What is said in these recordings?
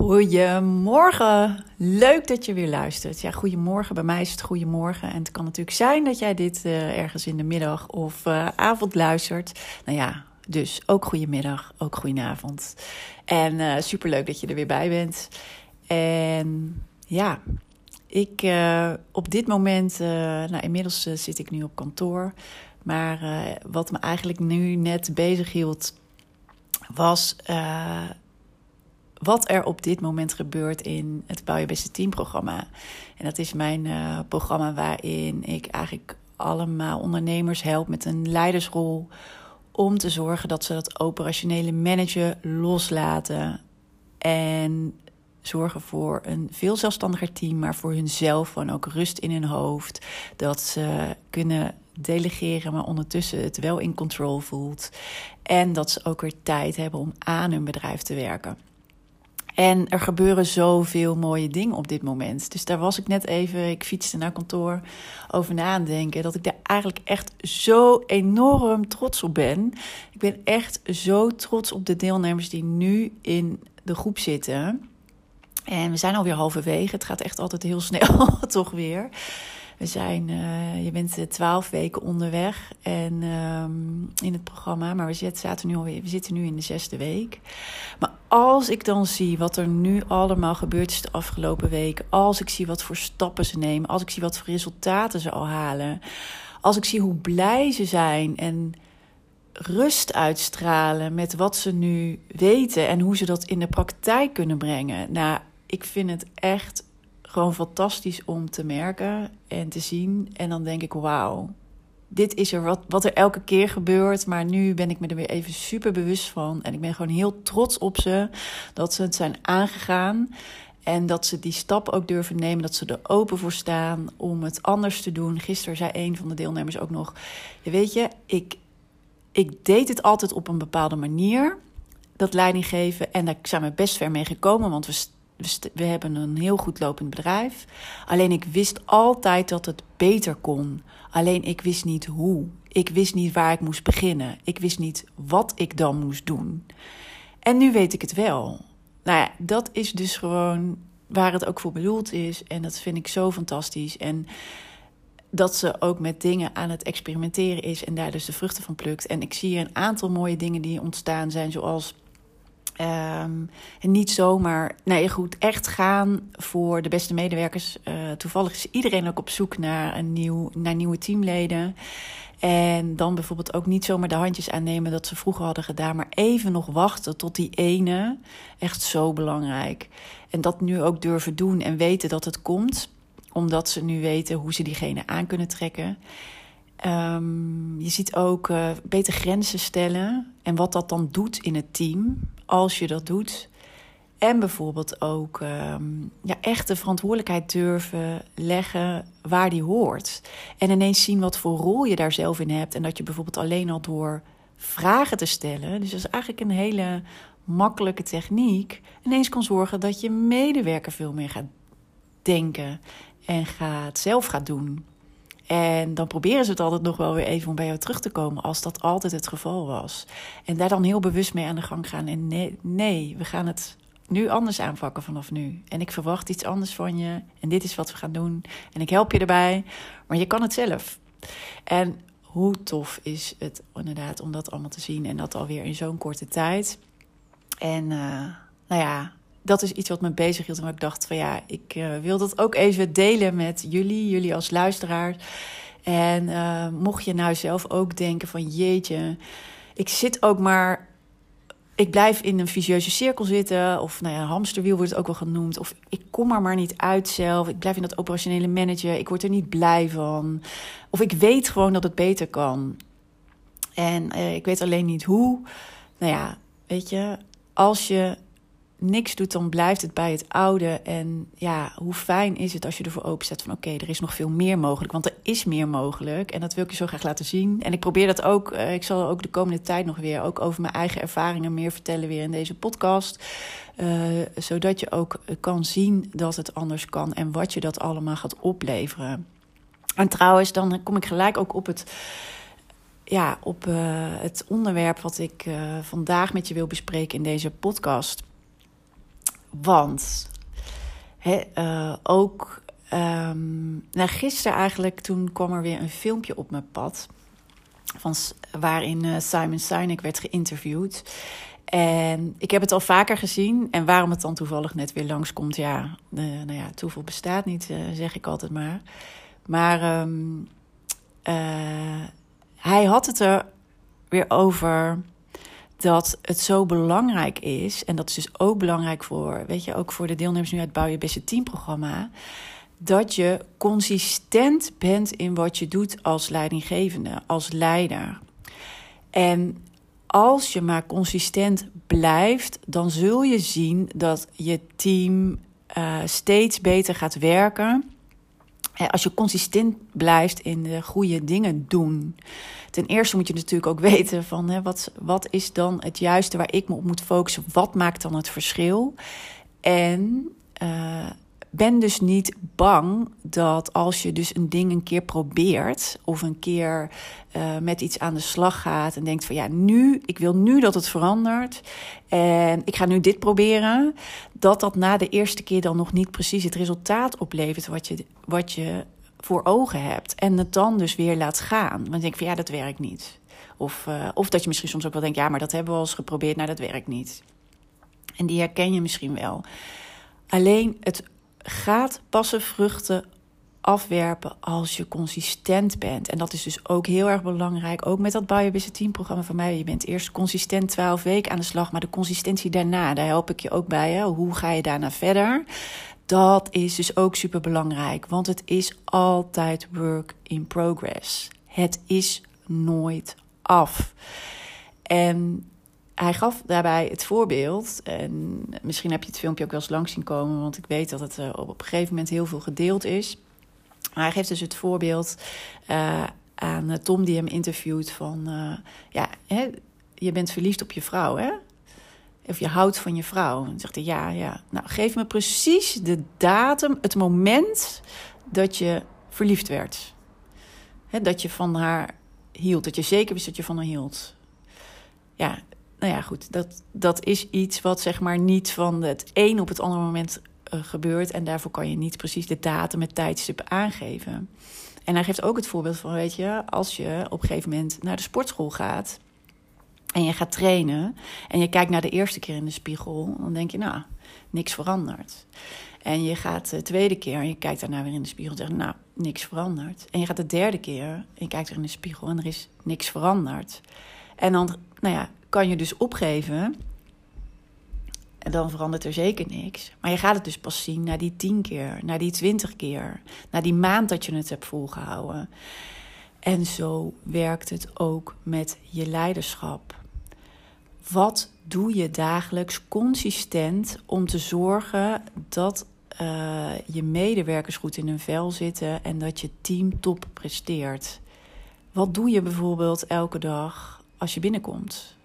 Goedemorgen. Leuk dat je weer luistert. Ja, goedemorgen. Bij mij is het goedemorgen. En het kan natuurlijk zijn dat jij dit uh, ergens in de middag of uh, avond luistert. Nou ja, dus ook goedemiddag, ook goedenavond. En uh, superleuk dat je er weer bij bent. En ja, ik op dit moment, nou inmiddels zit ik nu op kantoor. Maar wat me eigenlijk nu net bezig hield, was wat er op dit moment gebeurt in het Bouw je beste team programma. En dat is mijn uh, programma waarin ik eigenlijk allemaal ondernemers help met een leidersrol om te zorgen dat ze dat operationele managen loslaten en zorgen voor een veel zelfstandiger team, maar voor hunzelf gewoon ook rust in hun hoofd, dat ze kunnen delegeren, maar ondertussen het wel in control voelt en dat ze ook weer tijd hebben om aan hun bedrijf te werken. En er gebeuren zoveel mooie dingen op dit moment. Dus daar was ik net even, ik fietste naar kantoor, over na denken. Dat ik daar eigenlijk echt zo enorm trots op ben. Ik ben echt zo trots op de deelnemers die nu in de groep zitten. En we zijn alweer halverwege. Het gaat echt altijd heel snel, toch weer. We zijn, uh, je bent twaalf weken onderweg en um, in het programma, maar we zaten nu alweer, we zitten nu in de zesde week. Maar als ik dan zie wat er nu allemaal gebeurd is de afgelopen week, als ik zie wat voor stappen ze nemen, als ik zie wat voor resultaten ze al halen, als ik zie hoe blij ze zijn en rust uitstralen met wat ze nu weten en hoe ze dat in de praktijk kunnen brengen. Nou, ik vind het echt gewoon fantastisch om te merken en te zien. En dan denk ik, wauw, dit is er wat, wat er elke keer gebeurt. Maar nu ben ik me er weer even super bewust van. En ik ben gewoon heel trots op ze. Dat ze het zijn aangegaan. En dat ze die stap ook durven nemen. Dat ze er open voor staan om het anders te doen. Gisteren zei een van de deelnemers ook nog: Weet je, ik, ik deed het altijd op een bepaalde manier. Dat leiding geven. En daar zijn we best ver mee gekomen. Want we we hebben een heel goed lopend bedrijf. Alleen ik wist altijd dat het beter kon. Alleen ik wist niet hoe. Ik wist niet waar ik moest beginnen. Ik wist niet wat ik dan moest doen. En nu weet ik het wel. Nou ja, dat is dus gewoon waar het ook voor bedoeld is. En dat vind ik zo fantastisch. En dat ze ook met dingen aan het experimenteren is en daar dus de vruchten van plukt. En ik zie een aantal mooie dingen die ontstaan zijn, zoals Um, en niet zomaar, nee goed, echt gaan voor de beste medewerkers. Uh, toevallig is iedereen ook op zoek naar, een nieuw, naar nieuwe teamleden. En dan bijvoorbeeld ook niet zomaar de handjes aannemen dat ze vroeger hadden gedaan, maar even nog wachten tot die ene. Echt zo belangrijk. En dat nu ook durven doen en weten dat het komt, omdat ze nu weten hoe ze diegene aan kunnen trekken. Um, je ziet ook uh, beter grenzen stellen en wat dat dan doet in het team als je dat doet. En bijvoorbeeld ook um, ja, echt de verantwoordelijkheid durven leggen waar die hoort. En ineens zien wat voor rol je daar zelf in hebt. En dat je bijvoorbeeld alleen al door vragen te stellen. Dus dat is eigenlijk een hele makkelijke techniek. Ineens kan zorgen dat je medewerker veel meer gaat denken. En gaat, zelf gaat doen. En dan proberen ze het altijd nog wel weer even om bij jou terug te komen, als dat altijd het geval was. En daar dan heel bewust mee aan de gang gaan. En nee, nee, we gaan het nu anders aanpakken vanaf nu. En ik verwacht iets anders van je. En dit is wat we gaan doen. En ik help je erbij. Maar je kan het zelf. En hoe tof is het inderdaad om dat allemaal te zien. En dat alweer in zo'n korte tijd. En uh, nou ja, dat is iets wat me bezig hield. En ik dacht van ja, ik uh, wil dat ook even delen met jullie, jullie als luisteraars. En uh, mocht je nou zelf ook denken van jeetje, ik zit ook maar ik blijf in een vicieuze cirkel zitten. Of nou ja, hamsterwiel wordt het ook wel genoemd. Of ik kom er maar niet uit zelf. Ik blijf in dat operationele manager. Ik word er niet blij van. Of ik weet gewoon dat het beter kan. En uh, ik weet alleen niet hoe. Nou ja, weet je, als je niks doet, dan blijft het bij het oude. En ja, hoe fijn is het als je ervoor openzet van oké, er is nog veel meer mogelijk. Want er is meer mogelijk. En dat wil ik je zo graag laten zien. En ik probeer dat ook. Uh, ik zal ook de komende tijd nog weer ook over mijn eigen ervaringen meer vertellen weer in deze podcast. Uh, zodat je ook kan zien dat het anders kan en wat je dat allemaal gaat opleveren. En trouwens, dan kom ik gelijk ook op het ja, op het onderwerp wat ik vandaag met je wil bespreken in deze podcast. Want he, uh, ook um, nou, gisteren eigenlijk, toen kwam er weer een filmpje op mijn pad. Van, waarin Simon Sinek werd geïnterviewd. En ik heb het al vaker gezien. En waarom het dan toevallig net weer langskomt, ja, nou ja, toeval bestaat niet, zeg ik altijd maar. Maar um, hij had het er weer over dat het zo belangrijk is. En dat is dus ook belangrijk voor, weet je, ook voor de deelnemers nu uit Bouw je Beste Team programma. Dat je consistent bent in wat je doet als leidinggevende, als leider. En als je maar consistent blijft, dan zul je zien dat je team uh, steeds beter gaat werken als je consistent blijft in de goede dingen doen. Ten eerste moet je natuurlijk ook weten van hè, wat, wat is dan het juiste waar ik me op moet focussen. Wat maakt dan het verschil? En uh, ben dus niet bang dat als je dus een ding een keer probeert of een keer uh, met iets aan de slag gaat en denkt van ja, nu, ik wil nu dat het verandert en ik ga nu dit proberen, dat dat na de eerste keer dan nog niet precies het resultaat oplevert wat je, wat je voor ogen hebt en het dan dus weer laat gaan. Want denk van ja, dat werkt niet. Of, uh, of dat je misschien soms ook wel denkt, ja, maar dat hebben we al eens geprobeerd, nou dat werkt niet. En die herken je misschien wel. Alleen het gaat passen vruchten afwerpen als je consistent bent. En dat is dus ook heel erg belangrijk. Ook met dat Bio Business Team programma van mij. Je bent eerst consistent 12 weken aan de slag. Maar de consistentie daarna, daar help ik je ook bij. Hè? Hoe ga je daarna verder? Dat is dus ook super belangrijk. Want het is altijd work in progress. Het is nooit af. En hij gaf daarbij het voorbeeld. En misschien heb je het filmpje ook wel eens langs zien komen, want ik weet dat het uh, op een gegeven moment heel veel gedeeld is. Maar hij geeft dus het voorbeeld uh, aan Tom die hem interviewt van... Ja, hè, je bent verliefd op je vrouw, hè? Of je houdt van je vrouw. En zegt hij, ja, ja. Nou, geef me precies de datum, het moment dat je verliefd werd. Hè, dat je van haar hield, dat je zeker wist dat je van haar hield. Ja, nou ja, goed, dat, dat is iets wat zeg maar niet van het een op het andere moment uh, gebeurt. En daarvoor kan je niet precies de datum, het tijdstip aangeven. En hij geeft ook het voorbeeld van, weet je, als je op een gegeven moment naar de sportschool gaat en je gaat trainen en je kijkt naar de eerste keer in de spiegel, dan denk je, nou, niks verandert. En je gaat de tweede keer en je kijkt daarna weer in de spiegel en zegt, nou, niks verandert. En je gaat de derde keer en je kijkt weer in de spiegel en er is niks veranderd. En dan, nou ja, kan je dus opgeven. En dan verandert er zeker niks. Maar je gaat het dus pas zien na die tien keer, na die twintig keer, na die maand dat je het hebt volgehouden. En zo werkt het ook met je leiderschap. Wat doe je dagelijks consistent om te zorgen dat uh, je medewerkers goed in hun vel zitten en dat je team top presteert? Wat doe je bijvoorbeeld elke dag als je binnenkomt?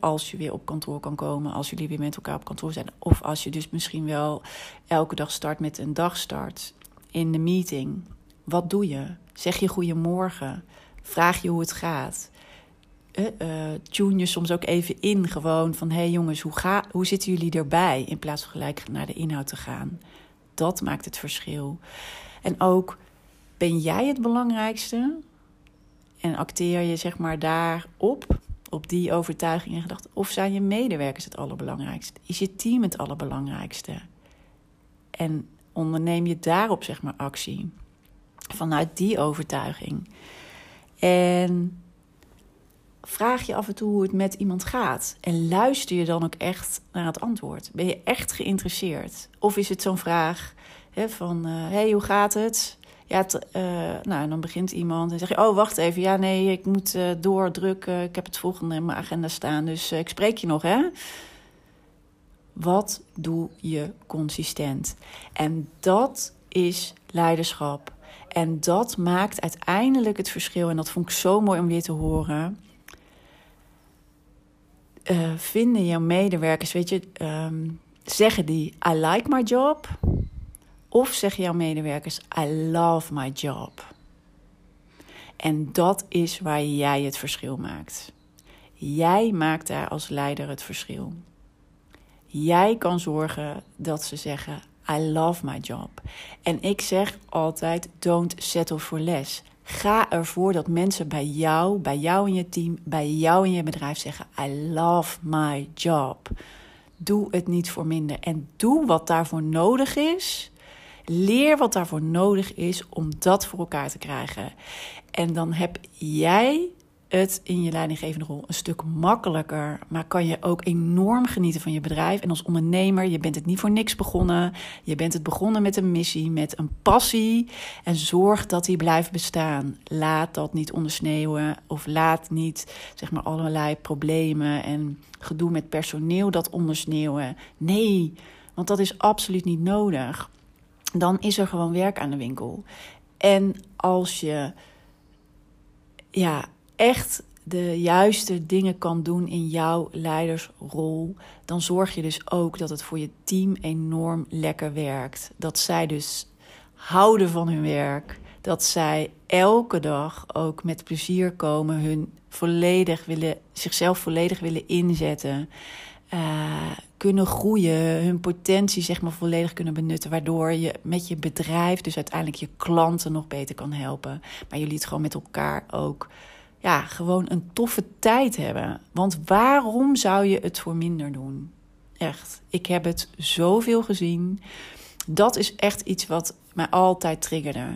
Als je weer op kantoor kan komen, als jullie weer met elkaar op kantoor zijn. Of als je dus misschien wel elke dag start met een dagstart in de meeting. Wat doe je? Zeg je goedemorgen? Vraag je hoe het gaat? Uh, tune je soms ook even in, gewoon van: hé hey jongens, hoe, ga, hoe zitten jullie erbij? In plaats van gelijk naar de inhoud te gaan. Dat maakt het verschil. En ook, ben jij het belangrijkste? En acteer je zeg maar daarop op die overtuiging en gedachte? Of zijn je medewerkers het allerbelangrijkste? Is je team het allerbelangrijkste? En onderneem je daarop zeg maar actie. Vanuit die overtuiging. En vraag je af en toe hoe het met iemand gaat. En luister je dan ook echt naar het antwoord. Ben je echt geïnteresseerd? Of is het zo'n vraag hè, van: hé, uh, hey, hoe gaat het? Ja, uh, nou, en dan begint iemand en zeg je: Oh, wacht even. Ja, nee, ik moet uh, doordrukken. Ik heb het volgende in mijn agenda staan. Dus ik spreek je nog, hè? Wat doe je consistent? En dat is leiderschap. En dat maakt uiteindelijk het verschil. En dat vond ik zo mooi om weer te horen. Vinden jouw medewerkers, weet je, um, zeggen die I like my job? Of zeggen jouw medewerkers I love my job? En dat is waar jij het verschil maakt. Jij maakt daar als leider het verschil. Jij kan zorgen dat ze zeggen I love my job. En ik zeg altijd: don't settle for less. Ga ervoor dat mensen bij jou, bij jou in je team, bij jou in je bedrijf zeggen: I love my job. Doe het niet voor minder. En doe wat daarvoor nodig is. Leer wat daarvoor nodig is om dat voor elkaar te krijgen. En dan heb jij het in je leidinggevende rol een stuk makkelijker. Maar kan je ook enorm genieten van je bedrijf. En als ondernemer, je bent het niet voor niks begonnen. Je bent het begonnen met een missie, met een passie. En zorg dat die blijft bestaan. Laat dat niet ondersneeuwen. Of laat niet zeg maar allerlei problemen en gedoe met personeel dat ondersneeuwen. Nee, want dat is absoluut niet nodig. Dan is er gewoon werk aan de winkel. En als je ja, echt de juiste dingen kan doen in jouw leidersrol, dan zorg je dus ook dat het voor je team enorm lekker werkt. Dat zij dus houden van hun werk. Dat zij elke dag ook met plezier komen, hun volledig willen, zichzelf volledig willen inzetten. Uh, kunnen groeien, hun potentie zeg maar volledig kunnen benutten, waardoor je met je bedrijf, dus uiteindelijk je klanten nog beter kan helpen. Maar jullie het gewoon met elkaar ook ja, gewoon een toffe tijd hebben. Want waarom zou je het voor minder doen? Echt. Ik heb het zoveel gezien. Dat is echt iets wat mij altijd triggerde.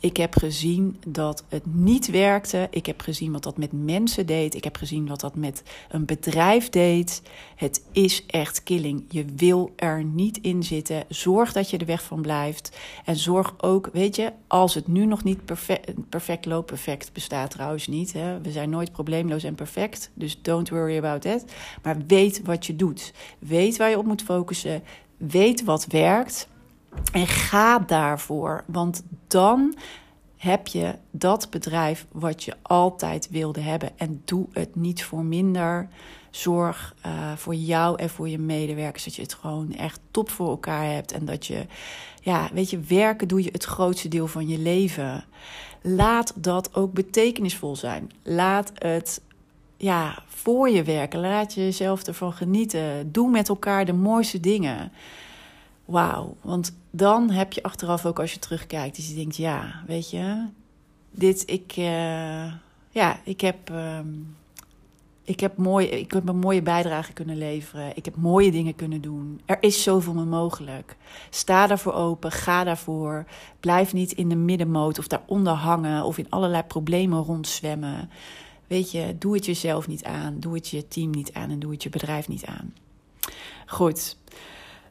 Ik heb gezien dat het niet werkte. Ik heb gezien wat dat met mensen deed. Ik heb gezien wat dat met een bedrijf deed. Het is echt killing. Je wil er niet in zitten. Zorg dat je er weg van blijft. En zorg ook, weet je, als het nu nog niet perfect, perfect loopt. Perfect bestaat trouwens niet. Hè? We zijn nooit probleemloos en perfect. Dus don't worry about that. Maar weet wat je doet. Weet waar je op moet focussen. Weet wat werkt. En ga daarvoor, want dan heb je dat bedrijf wat je altijd wilde hebben. En doe het niet voor minder. Zorg uh, voor jou en voor je medewerkers dat je het gewoon echt top voor elkaar hebt. En dat je, ja, weet je, werken doe je het grootste deel van je leven. Laat dat ook betekenisvol zijn. Laat het ja, voor je werken. Laat jezelf ervan genieten. Doe met elkaar de mooiste dingen wauw. Want dan heb je achteraf ook als je terugkijkt, dus je denkt, ja, weet je, dit, ik, uh, ja, ik heb, uh, ik, heb mooi, ik heb een mooie bijdrage kunnen leveren. Ik heb mooie dingen kunnen doen. Er is zoveel meer mogelijk. Sta daarvoor open, ga daarvoor. Blijf niet in de middenmoot of daaronder hangen of in allerlei problemen rondzwemmen. Weet je, doe het jezelf niet aan, doe het je team niet aan en doe het je bedrijf niet aan. Goed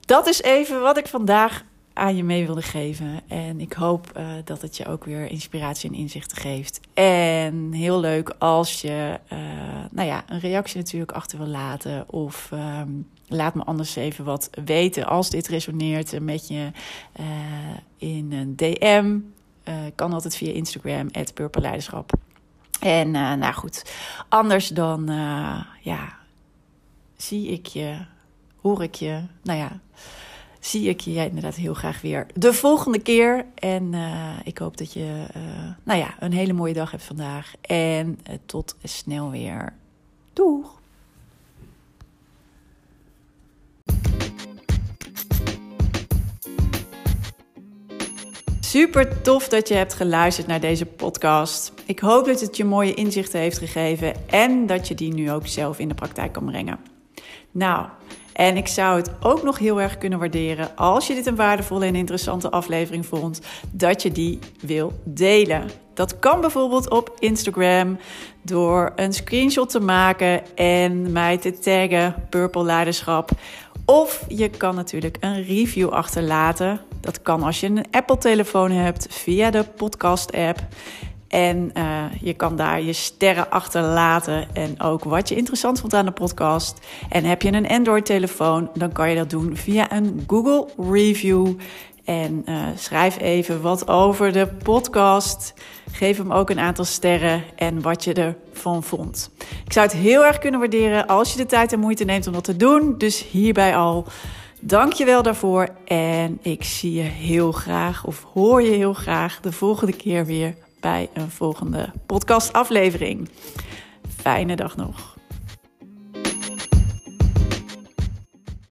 dat is even wat ik vandaag aan je mee wilde geven. En ik hoop uh, dat het je ook weer inspiratie en inzichten geeft. En heel leuk als je uh, nou ja, een reactie natuurlijk achter wil laten. Of um, laat me anders even wat weten als dit resoneert met je uh, in een DM. kan altijd via Instagram, Leiderschap. En nou goed, anders dan ja, zie ik je hoor ik je, nou ja, zie ik je inderdaad heel graag weer de volgende keer. En uh, ik hoop dat je, uh, nou ja, een hele mooie dag hebt vandaag. En uh, tot snel weer. Doeg! Super tof dat je hebt geluisterd naar deze podcast. Ik hoop dat het je mooie inzichten heeft gegeven en dat je die nu ook zelf in de praktijk kan brengen. Nou, en ik zou het ook nog heel erg kunnen waarderen als je dit een waardevolle en interessante aflevering vond, dat je die wil delen. Dat kan bijvoorbeeld op Instagram door een screenshot te maken en mij te taggen Purple Leiderschap. Of je kan natuurlijk een review achterlaten. Dat kan als je een Apple-telefoon hebt via de podcast-app. En uh, je kan daar je sterren achterlaten en ook wat je interessant vond aan de podcast. En heb je een Android-telefoon, dan kan je dat doen via een Google Review. En uh, schrijf even wat over de podcast. Geef hem ook een aantal sterren en wat je ervan vond. Ik zou het heel erg kunnen waarderen als je de tijd en moeite neemt om dat te doen. Dus hierbij al. Dank je wel daarvoor. En ik zie je heel graag, of hoor je heel graag, de volgende keer weer bij een volgende podcastaflevering. Fijne dag nog.